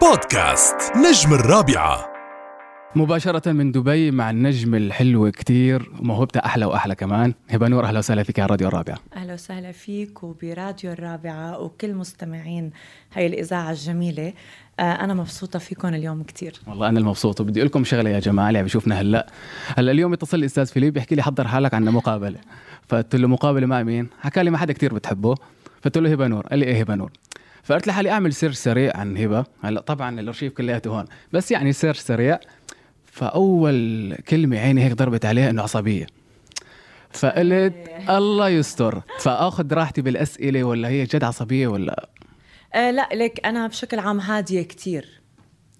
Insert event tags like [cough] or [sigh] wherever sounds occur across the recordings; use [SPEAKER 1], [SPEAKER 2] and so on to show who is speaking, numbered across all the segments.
[SPEAKER 1] بودكاست نجم الرابعة.
[SPEAKER 2] مباشرة من دبي مع النجم الحلو كتير وموهبته أحلى وأحلى كمان. هبة نور أهلا وسهلا فيك على راديو الرابعة.
[SPEAKER 3] أهلا وسهلا فيك وبراديو الرابعة وكل مستمعين هاي الإذاعة الجميلة. آه، أنا مبسوطة فيكم اليوم كتير.
[SPEAKER 2] والله أنا المبسوط وبدي أقول لكم شغلة يا جماعة اللي عم بيشوفنا هلأ. هلأ اليوم اتصل لي أستاذ فيليب بيحكي لي حضر حالك عنا مقابلة فقلت له مقابلة مع مين؟ حكى لي مع حدا كتير بتحبه. فقلت له هبة نور قال لي إيه هبة نور؟ فقلت لحالي أعمل search سريع عن هبة. هلا طبعا الأرشيف كلياته هون. بس يعني search سريع. فأول كلمة عيني هيك ضربت عليها إنه عصبية. فقلت الله يستر. فأخذ راحتي بالأسئلة ولا هي جد عصبية ولا؟
[SPEAKER 3] آه لا لك أنا بشكل عام هادية كتير.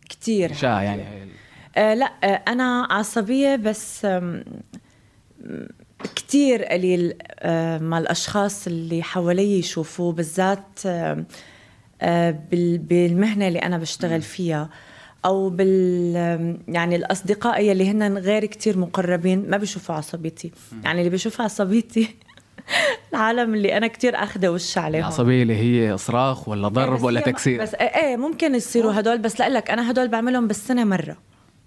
[SPEAKER 3] كتير
[SPEAKER 2] شا يعني؟
[SPEAKER 3] آه لا آه أنا عصبية بس آم، كتير قليل آه، ما الأشخاص اللي حوالي يشوفوه بالذات بالمهنة اللي أنا بشتغل فيها أو بال يعني الأصدقاء اللي هن غير كتير مقربين ما بيشوفوا عصبيتي. يعني اللي بيشوفوا عصبيتي [laughs] العالم اللي أنا كتير اخذه وش عليهم.
[SPEAKER 2] العصبية اللي هي صراخ ولا ضرب
[SPEAKER 3] بس
[SPEAKER 2] ولا تكسير.
[SPEAKER 3] بس إيه ممكن يصيروا هدول بس لك أنا هدول بعملهم بالسنة مرة.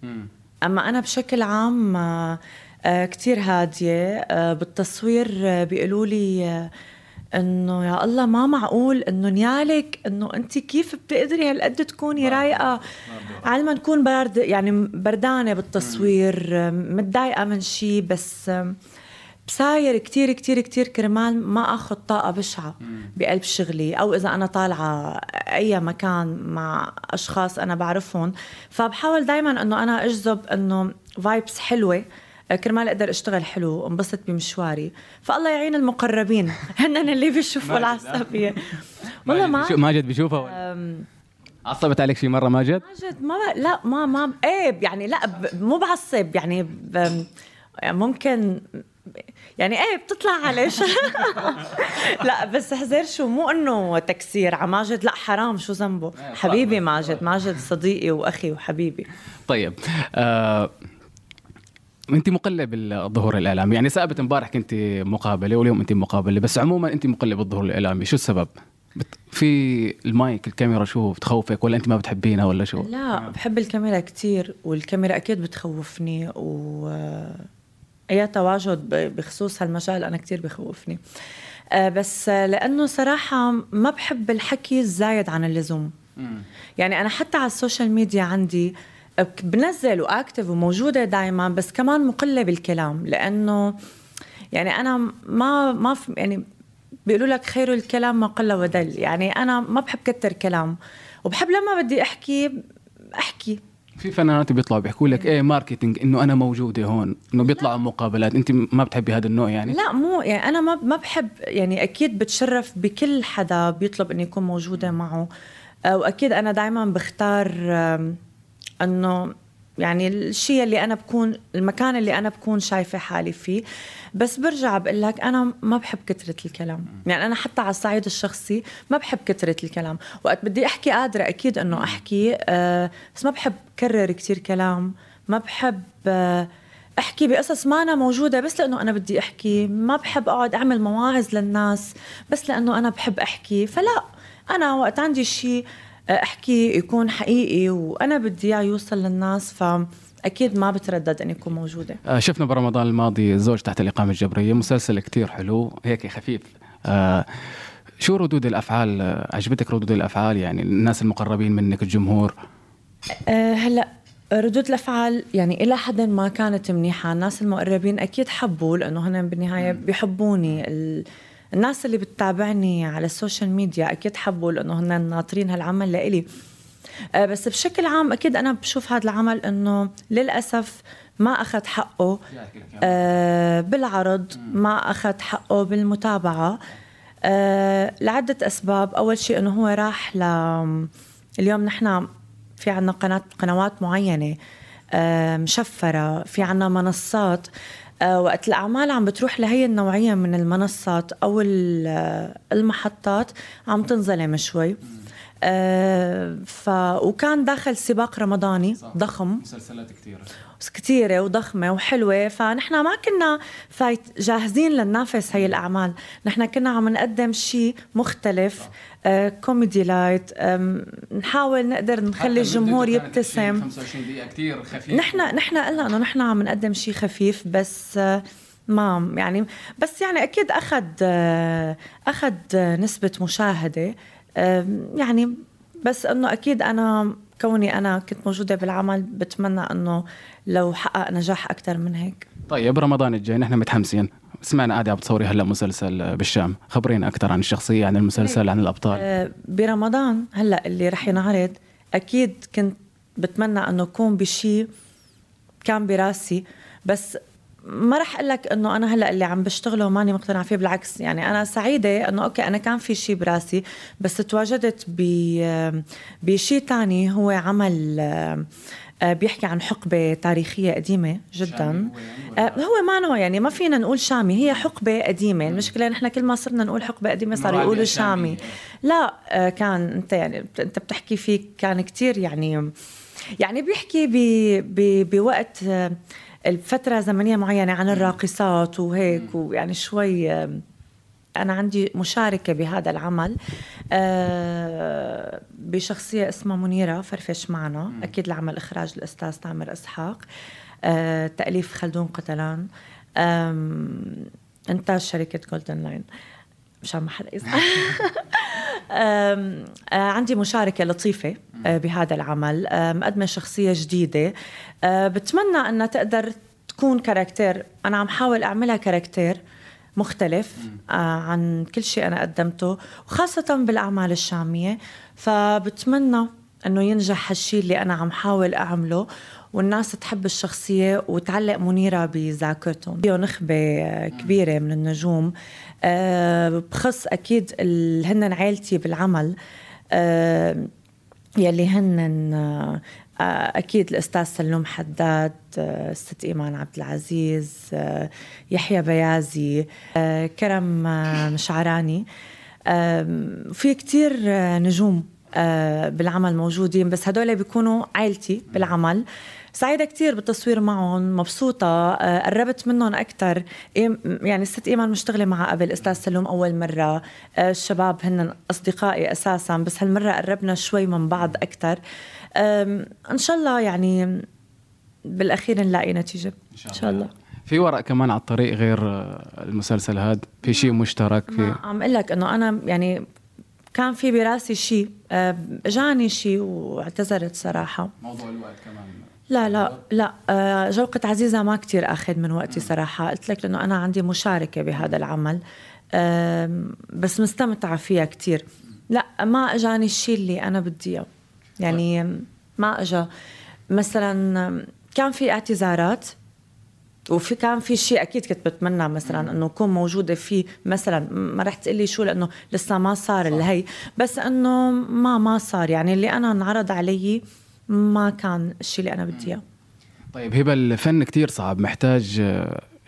[SPEAKER 2] مم.
[SPEAKER 3] أما أنا بشكل عام آه، آه، كتير هادية آه، بالتصوير آه، بيقولوا لي آه، إنه يا الله ما معقول إنه نيالك إنه انت كيف بتقدري هالقد تكوني رايقة؟ على ما نكون برد يعني بردانة بالتصوير متضايقة من شيء بس بساير كتير كتير كتير كرمال ما آخذ طاقة بشعة بقلب شغلي أو إذا أنا طالعة أي مكان مع أشخاص أنا بعرفهم فبحاول دائما إنه أنا أجذب إنه فايبس حلوة. كرمال أقدر أشتغل حلو وانبسط بمشواري. فالله يعين المقربين. [laughs] هن اللي بيشوفوا العصبيه والله ما
[SPEAKER 2] ماجد, بيشوفها عصبت عليك شي مرة ماجد؟
[SPEAKER 3] ماجد ما. لا ما ما إيه يعني لا ب... مو بعصب يعني. يعني ممكن يعني إيه بتطلع عليه [laughs] لا بس حذر شو مو إنه تكسير على ماجد لا حرام شو ذنبه. حبيبي ماجد ماجد صديقي وأخي وحبيبي.
[SPEAKER 2] طيب آه انت مقلة بالظهور الإعلامي. يعني ثابت امبارح كنت مقابلة واليوم انت مقابلة بس عموما انت مقلة بالظهور الإعلامي. شو السبب. في المايك الكاميرا شو بتخوفك ولا انت ما بتحبينها ولا شو؟
[SPEAKER 3] لا بحب الكاميرا كتير والكاميرا أكيد بتخوفني و أي تواجد بخصوص هالمجال أنا كتير بخوفني. آه، بس لأنه صراحة ما بحب الحكي الزايد عن اللزوم. يعني أنا حتى على ال social media عندي بنزل و active وموجودة دائما بس كمان مقلة بالكلام لأنه يعني أنا ما ما يعني بيقولوا لك خير الكلام ما قل ودل. يعني أنا ما بحب كتر كلام. وبحب لما بدي أحكي أحكي.
[SPEAKER 2] في فنانات بيطلعوا بيحكوا لك إيه marketing إنه أنا موجودة هون. إنه بيطلعوا مقابلات. أنت ما بتحبي هذا النوع يعني؟
[SPEAKER 3] لا مو يعني أنا ما ما بحب يعني أكيد بتشرف بكل حدا بيطلب اني اكون موجودة معه. واكيد أنا دائما بختار إنه يعني الشيء اللي أنا بكون المكان اللي أنا بكون شايفة حالي فيه. بس برجع بقول لك أنا ما بحب كثرة الكلام. يعني أنا حتى على الصعيد الشخصي ما بحب كثرة الكلام. وقت بدي أحكي قادرة أكيد إنه أحكي آه، بس ما بحب كرر كثير كلام. ما بحب آه، أحكي بقصص ما أنا موجودة بس لأنه أنا بدي أحكي. ما بحب أقعد أعمل مواعظ للناس بس لأنه أنا بحب أحكي. فلا أنا وقت عندي شيء أحكي يكون حقيقي وأنا بدي إياه يوصل للناس فأكيد ما بتردد إني أكون موجودة.
[SPEAKER 2] آه شفنا برمضان الماضي الزوج تحت الإقامة الجبرية مسلسل كتير حلو هيك خفيف. آه شو ردود الأفعال؟ آه، عجبتك ردود الأفعال؟ يعني الناس المقربين منك الجمهور؟
[SPEAKER 3] أه هلأ ردود الأفعال يعني إلى حد ما كانت منيحة، الناس المقربين أكيد حبوا لأنه هن بالنهاية بيحبوني، ال... الناس اللي بتتابعني على السوشيال ميديا أكيد حبوا لأنه هن ناطرين هالعمل لإلي. أه بس بشكل عام أكيد أنا بشوف هذا العمل إنه للأسف ما أخذ حقه أه بالعرض ما أخذ حقه بالمتابعة. أه لعدة أسباب، أول شيء إنه هو راح ل اليوم نحن في عنا قناة قنوات معينة آه، مشفرة في عنا منصات. آه، وقت الأعمال عم بتروح لهي النوعية من المنصات أو ال- آه، المحطات عم تنظلم شوي. آه ف وكان داخل سباق رمضاني. صح. ضخم.
[SPEAKER 2] مسلسلات كثيره
[SPEAKER 3] كثيره وضخمة وحلوة. فنحن ما كنا فايت جاهزين لننافس هي الأعمال. نحن كنا عم نقدم شيء مختلف. آه كوميدي light آه نحاول نقدر نخلي الجمهور يبتسم.
[SPEAKER 2] 25 دقيقة كثير خفيف.
[SPEAKER 3] نحن نحن قلنا إنه نحن عم نقدم شيء خفيف بس آه ما يعني بس يعني أكيد أخذ آه أخذ نسبة مشاهدة. آه يعني بس إنه أكيد أنا كوني أنا كنت موجودة بالعمل بتمنى إنه لو حقق نجاح أكثر من هيك.
[SPEAKER 2] طيب رمضان الجاي نحن متحمسين. سمعنا قاعدة عم بتصوري هلا مسلسل بالشام. خبرينا أكثر عن الشخصية عن المسلسل عن الأبطال.
[SPEAKER 3] آه، برمضان هلا اللي رح ينعرض أكيد كنت بتمنى إنه اكون بشيء كان براسي بس ما رح أقول لك إنه أنا هلأ اللي عم بشتغله ماني مقتنعة فيه بالعكس يعني أنا سعيدة إنه أوكي أنا كان في شيء براسي بس تواجدت بشيء تاني هو عمل آه، بيحكي عن حقبة تاريخية قديمة جدا. هو, يعني هو ما نوع يعني ما فينا نقول شامي هي حقبة قديمة. المشكلة نحن كل ما صرنا نقول حقبة قديمة صار يقولوا شامي. لا آه، كان أنت يعني أنت بتحكي فيه كان كتير يعني يعني بيحكي بوقت الفترة زمنية معينة عن الراقصات وهيك ويعني شوي أنا عندي مشاركة بهذا العمل آه، بشخصية اسمها منيرة فرفش معنا أكيد العمل إخراج الأستاذ تامر إسحاق آه، تأليف خلدون قتلان. إنتاج شركة Golden Line مشان ما حدا يزعل آه، عندي مشاركة لطيفة بهذا العمل. مقدمة شخصية جديدة. بتمنى أنها تقدر تكون character. أنا عم حاول أعملها character مختلف عن كل شيء أنا قدمته وخاصة بالأعمال الشامية. فبتمنى أنه ينجح هالشيء اللي أنا عم حاول أعمله. والناس تحب الشخصية وتعلق منيرة بذاكرتهم. فيه نخبة كبيرة من النجوم. آه، بخص أكيد هن عائلتي بالعمل. آه، يلي هن آه، أكيد الأستاذ سلوم حداد الست إيمان عبد العزيز يحيى بيازي كرم مشعراني. في كتير نجوم بالعمل موجودين بس هدول بيكونوا عائلتي بالعمل. سعيدة كتير بالتصوير معهم مبسوطة قربت منهم أكثر يعني الست إيمان مشتغلة مع قبل أستاذ سلوم أول مرة. الشباب هن أصدقائي أساسا بس هالمرة قربنا شوي من بعض أكثر إن شاء الله يعني بالأخير نلاقي نتيجة. إن شاء, إن شاء الله.
[SPEAKER 2] في ورق كمان على الطريق غير المسلسل هذا في شيء مشترك في؟
[SPEAKER 3] عم أقول لك إنه أنا يعني كان في براسي شيء اجاني شيء واعتذرت صراحة.
[SPEAKER 2] موضوع الوقت كمان.
[SPEAKER 3] لا لا لا. آه، جوقة عزيزة ما كتير أخذ من وقتي صراحة. قلت لك لأنه أنا عندي مشاركة بهذا العمل. بس مستمتعة فيها كتير. لا ما أجاني الشيء اللي أنا بدي إياه. يعني ما اجى مثلا كان في اعتذارات وفي كان في شيء أكيد كنت بتمنى مثلا إنه اكون موجودة فيه مثلا. ما رح تقلي شو لأنه لسه ما صار اللي هي بس إنه ما ما صار. يعني اللي أنا انعرض علي ما كان الشيء اللي أنا بدي إياه.
[SPEAKER 2] طيب هبة الفن كتير صعب محتاج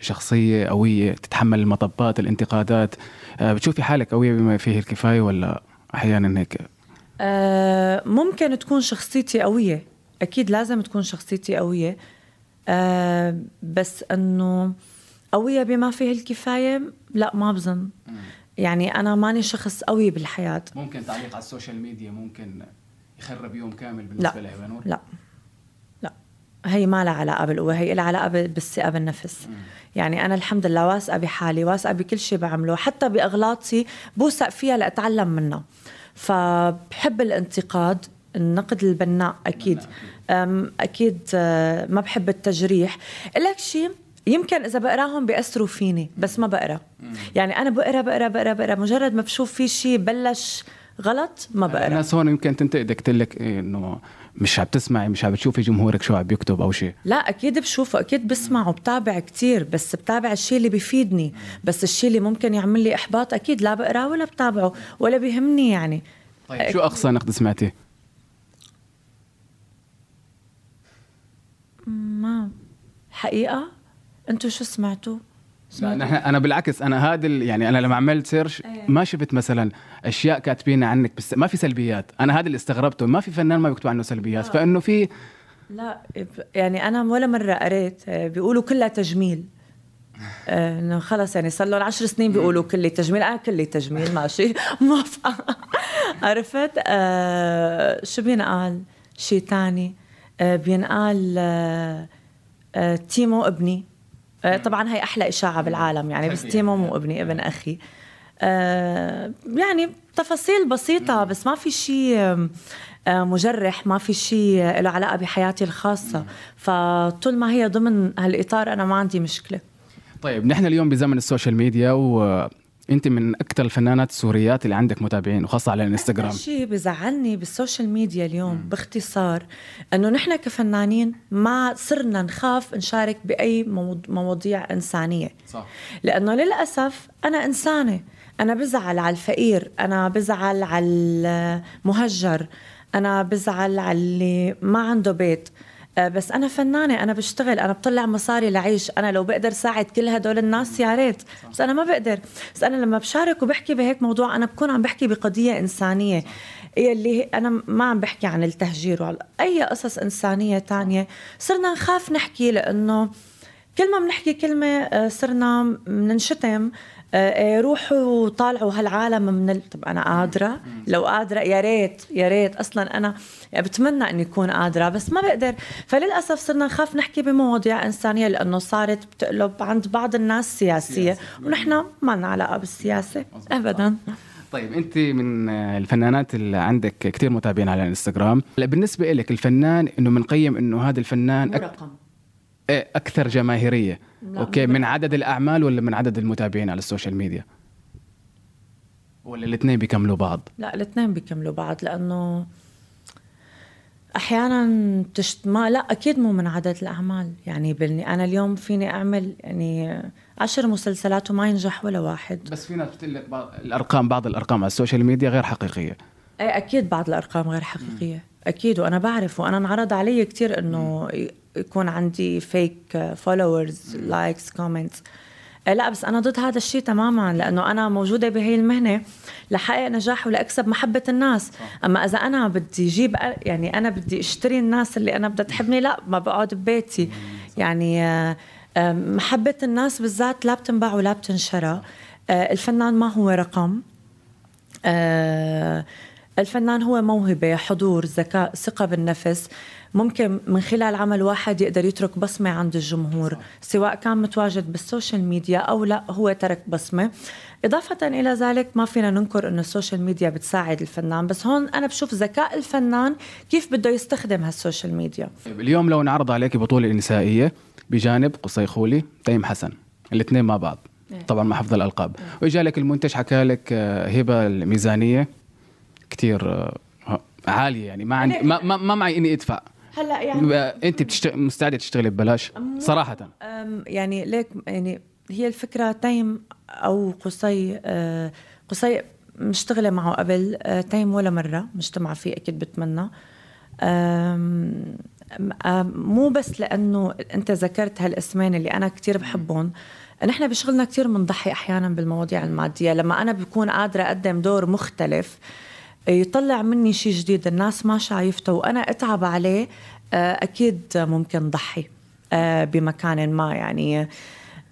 [SPEAKER 2] شخصية قوية تتحمل المطبات الانتقادات. آه، بتشوفي حالك قوية بما فيه الكفاية ولا أحيانا هيك؟
[SPEAKER 3] آه، ممكن تكون شخصيتي قوية. أكيد لازم تكون شخصيتي قوية. أه بس أنه قوية بما فيه الكفاية لا ما بظن. يعني أنا ماني شخص قوي بالحياة.
[SPEAKER 2] ممكن تعليق على ال social media ممكن يخرب يوم كامل بالنسبة
[SPEAKER 3] لا. نور لا لا. هي ما لها علاقة بالقوة هي لها علاقة بالثقة بالنفس. مم. يعني أنا الحمد لله واثقة بحالي واثقة بكل شيء بعمله حتى بأغلاطي بوثق فيها لأتعلم منها. فبحب الانتقاد النقد البناء أكيد. أكيد. آه، ما بحب التجريح. لك شيء يمكن إذا بقراهم بيأثروا فيني بس ما بقرا. يعني أنا بقرا بقرا بقرا بقرا مجرد ما بشوف في شيء بلش غلط ما بقرا
[SPEAKER 2] الناس هون يمكن تنتقدك تقول لك إيه إنه مش عم تسمعي مش عم تشوفي جمهورك شو عم بيكتب أو شيء
[SPEAKER 3] لا أكيد بشوفه أكيد بسمع وبتابع كتير بس بتابع الشيء اللي بيفيدني. بس الشيء اللي ممكن يعمل لي إحباط أكيد لا بقراه ولا بتابعه ولا بيهمني يعني.
[SPEAKER 2] طيب شو أقصى نقد سمعتيه؟
[SPEAKER 3] ما. حقيقة؟ أنتوا شو سمعتوا؟
[SPEAKER 2] أنا أنا بالعكس أنا هذا يعني أنا لما عملت سيرش
[SPEAKER 3] إيه.
[SPEAKER 2] ما شفت مثلا أشياء كاتبينها عنك بس ما في سلبيات. أنا هذا اللي استغربته ما في فنان ما بيكتب عنه سلبيات. فإنه في
[SPEAKER 3] لا يعني أنا ولا مرة قريت آه، بيقولوا كلها تجميل. آه، إنه خلص يعني صار لهم عشر سنين بيقولوا كلي تجميل. أنا كلي تجميل ماشي. [laughs] موافقه عرفت؟ آه شو بينقال؟ شيء تاني. آه بينقال آه آه تيمو ابني. آه طبعا هي أحلى إشاعة بالعالم يعني بس تيمو مو ابني ابن أخي. آه يعني تفاصيل بسيطة بس ما في شيء آه، مجرح ما في شيء له علاقة بحياتي الخاصة. فطول ما هي ضمن هالإطار أنا ما عندي مشكلة.
[SPEAKER 2] طيب نحن اليوم بزمن ال social media وانت من أكثر الفنانات السوريات اللي عندك متابعين وخاصة على الانستغرام
[SPEAKER 3] شيء بزعلني بال social media اليوم باختصار إنه نحن كفنانين ما صرنا نخاف نشارك بأي مواضيع إنسانية.
[SPEAKER 2] صح.
[SPEAKER 3] لأنه للأسف أنا إنسانة. أنا بزعل على الفقير أنا بزعل على المهجر أنا بزعل على اللي ما عنده بيت. بس أنا فنانة أنا بشتغل أنا بطلع مصاري لعيش. أنا لو بقدر ساعد كل هدول الناس يا ريت. بس أنا ما بقدر. بس أنا لما بشارك وبحكي بهيك موضوع أنا بكون عم بحكي بقضية إنسانية. هي- أنا ما عم بحكي عن التهجير وعلى أي قصص إنسانية تانية. صرنا نخاف نحكي لأنه كل ما بنحكي كلمة آه، صرنا بننشتم آه، آه، روحوا طالعوا هالعالم من ال... طب أنا قادرة؟ لو قادرة يا ريت يا ريت. أصلا أنا بتمنى إني أكون قادرة بس ما بقدر. فللأسف صرنا نخاف نحكي بمواضيع إنسانية لأنه صارت بتقلب عند بعض الناس سياسية ونحن ما لنا علاقة بالسياسة ابدا.
[SPEAKER 2] طيب أنت من الفنانات اللي عندك كثير متابعين على الإنستغرام. بالنسبة لك الفنان إنه بنقيم إنه هذا الفنان
[SPEAKER 3] مو. رقم أكثر
[SPEAKER 2] جماهيرية.
[SPEAKER 3] okay
[SPEAKER 2] من عدد الأعمال ولا من عدد المتابعين على ال social media؟ ولا الاثنين بيكملوا بعض؟
[SPEAKER 3] لا الاثنين بيكملوا بعض لأنه أحيانا تشت... ما لا أكيد مو من عدد الأعمال. يعني بلني أنا اليوم فيني أعمل يعني عشر مسلسلات وما ينجح ولا واحد.
[SPEAKER 2] بس في ناس بتقول بعض الأرقام بعض الأرقام على ال social media غير حقيقية.
[SPEAKER 3] إيه أكيد بعض الأرقام غير حقيقية. أكيد وأنا بعرف وأنا انعرض علي كثير إنه يكون عندي fake followers likes comments لا بس أنا ضد هذا الشيء تماما لأنه أنا موجودة بهي المهنة لحقق نجاح ولأكسب محبة الناس. أما إذا أنا بدي أجيب يعني أنا بدي أشتري الناس اللي أنا بدها تحبني لا ما بقعد ببيتي. يعني آه، آه، محبة الناس بالذات لا بتنباع ولا بتنشرى. آه، الفنان ما هو رقم. الفنان هو موهبة حضور ذكاء ثقة بالنفس. ممكن من خلال عمل واحد يقدر يترك بصمة عند الجمهور سواء كان متواجد بال social media أو لا هو ترك بصمة. إضافة إلى ذلك ما فينا ننكر أن ال social media بتساعد الفنان بس هون أنا بشوف ذكاء الفنان كيف بده يستخدم هال social media.
[SPEAKER 2] طيب اليوم لو انعرض عليك بطولة نسائيه بجانب قصي خولي تيم حسن الاثنين مع بعض.
[SPEAKER 3] إيه.
[SPEAKER 2] طبعا مع حفظ الألقاب. واجا لك المنتج حكى لك آه، هبة الميزانية كثير عالية يعني ما عندي ما, ما, ما معي إني أدفع.
[SPEAKER 3] هلأ يعني
[SPEAKER 2] آه، أنت بتشتغل مستعدة تشتغلي ببلاش؟
[SPEAKER 3] صراحة. يعني ليك يعني هي الفكرة تيم أو قصي آه، قصي مشتغلة معه قبل آه، تيم ولا مرة مجتمع فيه أكيد بتمنى. مو بس لأنه أنت ذكرت هالأسمين اللي أنا كتير بحبهم. نحن بشغلنا كتير بنضحي أحيانا بالمواضيع المادية. لما أنا بكون قادرة أقدم دور مختلف يطلع مني شيء جديد الناس ما شايفته وأنا أتعب عليه آه، أكيد ممكن ضحي آه، بمكان ما يعني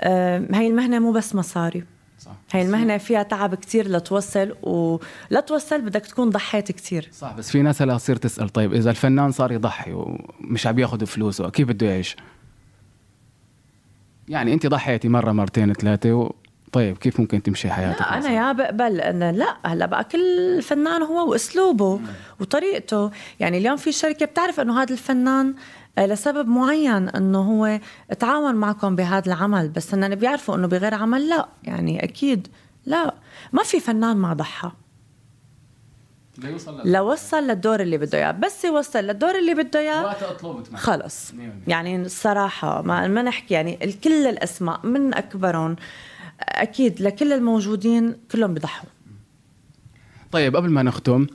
[SPEAKER 3] آه، هاي المهنة مو بس مصاري
[SPEAKER 2] صح
[SPEAKER 3] هاي المهنة فيها تعب كتير لتوصل ولا توصل بدك تكون ضحيت كتير
[SPEAKER 2] صح بس في ناس هلا تصير تسأل طيب إذا الفنان صار يضحي ومش عم ياخذ فلوسه كيف بده يعيش؟ يعني أنت ضحيتي مرة مرتين ثلاثة. طيب كيف ممكن تمشي حياتك؟
[SPEAKER 3] لا
[SPEAKER 2] أنا؟
[SPEAKER 3] يا بقبل إنه لا هلأ بقى كل فنان هو وأسلوبه وطريقته. يعني اليوم في شركة بتعرف إنه هذا الفنان آه، لسبب معين إنه هو تعاون معكم بهذا العمل بس انه بيعرفوا إنه بغير عمل لا. يعني أكيد لا. ما في فنان ما ضحى.
[SPEAKER 2] ليوصل
[SPEAKER 3] لوصل للدور. اللي بده إياه. بس يوصل للدور اللي بده إياه
[SPEAKER 2] وقت
[SPEAKER 3] خلص. يعني الصراحة ما, ما نحكي يعني كل الأسماء من أكبرهم أكيد لكل الموجودين كلهم بضحوا
[SPEAKER 2] طيب قبل ما نختم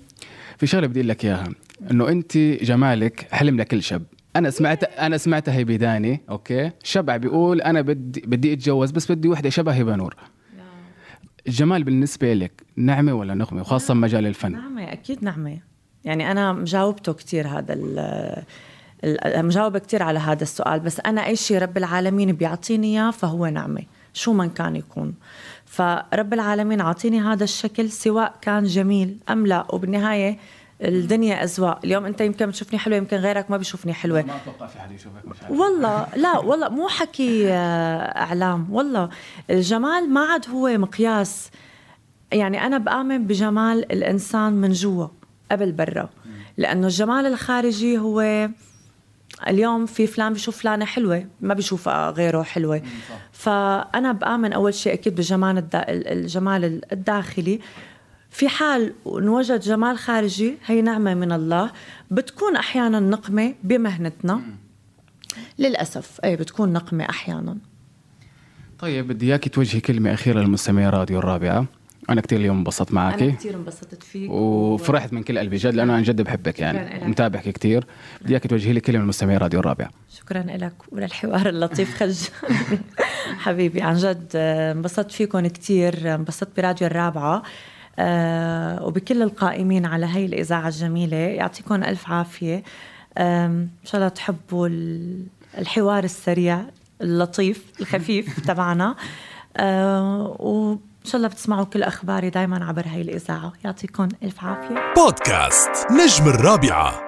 [SPEAKER 2] في شغلة بدي أقول لك إياها. إنه أنت جمالك حلم لكل شاب. أنا سمعت أنا سمعت هيبداني أوكي؟ شبع بيقول أنا بدي بدي أتجوز بس بدي وحدة شبه هبة نور. الجمال بالنسبة لك نعمة ولا نقمه وخاصه مجال الفن؟
[SPEAKER 3] نعمة أكيد نعمة. يعني أنا مجاوبته كتير هذا مجاوبة كتير على هذا السؤال بس أنا أي شيء رب العالمين بيعطيني إياه فهو نعمة. شو من كان يكون. فرب العالمين عاطيني هذا الشكل سواء كان جميل أم لا. وبالنهاية الدنيا أذواق اليوم أنت يمكن بتشوفني حلوة يمكن غيرك ما بيشوفني حلوة.
[SPEAKER 2] ما أتوقع في حد يشوفك مش
[SPEAKER 3] والله لا والله مو حكي آه، إعلام. والله الجمال ما عاد هو مقياس. يعني أنا بآمن بجمال الإنسان من جوا قبل برا. لأنه الجمال الخارجي هو اليوم في فلان بيشوف فلانة حلوة ما بيشوف غيره حلوة. فأنا بآمن أول شيء أكيد بجمال الدا الجمال الداخلي. في حال نوجد جمال خارجي هي نعمة من الله. بتكون أحيانا نقمة بمهنتنا. للأسف أي بتكون نقمة أحيانا.
[SPEAKER 2] طيب بدي اياك توجهي كلمة أخيرة للمستمعين راديو الرابعة. أنا كثير اليوم انبسطت
[SPEAKER 3] أنا
[SPEAKER 2] معك
[SPEAKER 3] كثير انبسطت فيك
[SPEAKER 2] وفرحت من كل قلبي. جد لأنه عن جد بحبك يعني.
[SPEAKER 3] إلك.
[SPEAKER 2] ومتابعك كثير بدي إياك توجهي لي كلمة للمستمعين راديو الرابعه
[SPEAKER 3] شكرا لك. وللحوار اللطيف [laughs] خج. [laughs] حبيبي عن جد آه، انبسطت فيكم كثير انبسطت براديو الرابعة. آه، وبكل القائمين على هي الإذاعة الجميلة. يعطيكم ألف عافية. آم، إن شاء الله تحبوا ال- الحوار السريع اللطيف الخفيف [laughs] تبعنا. آه، وإن شاء الله بتسمعوا كل أخباري دايما عبر هاي الإذاعة. يعطيكم ألف عافية.
[SPEAKER 1] بودكاست نجم الرابعة.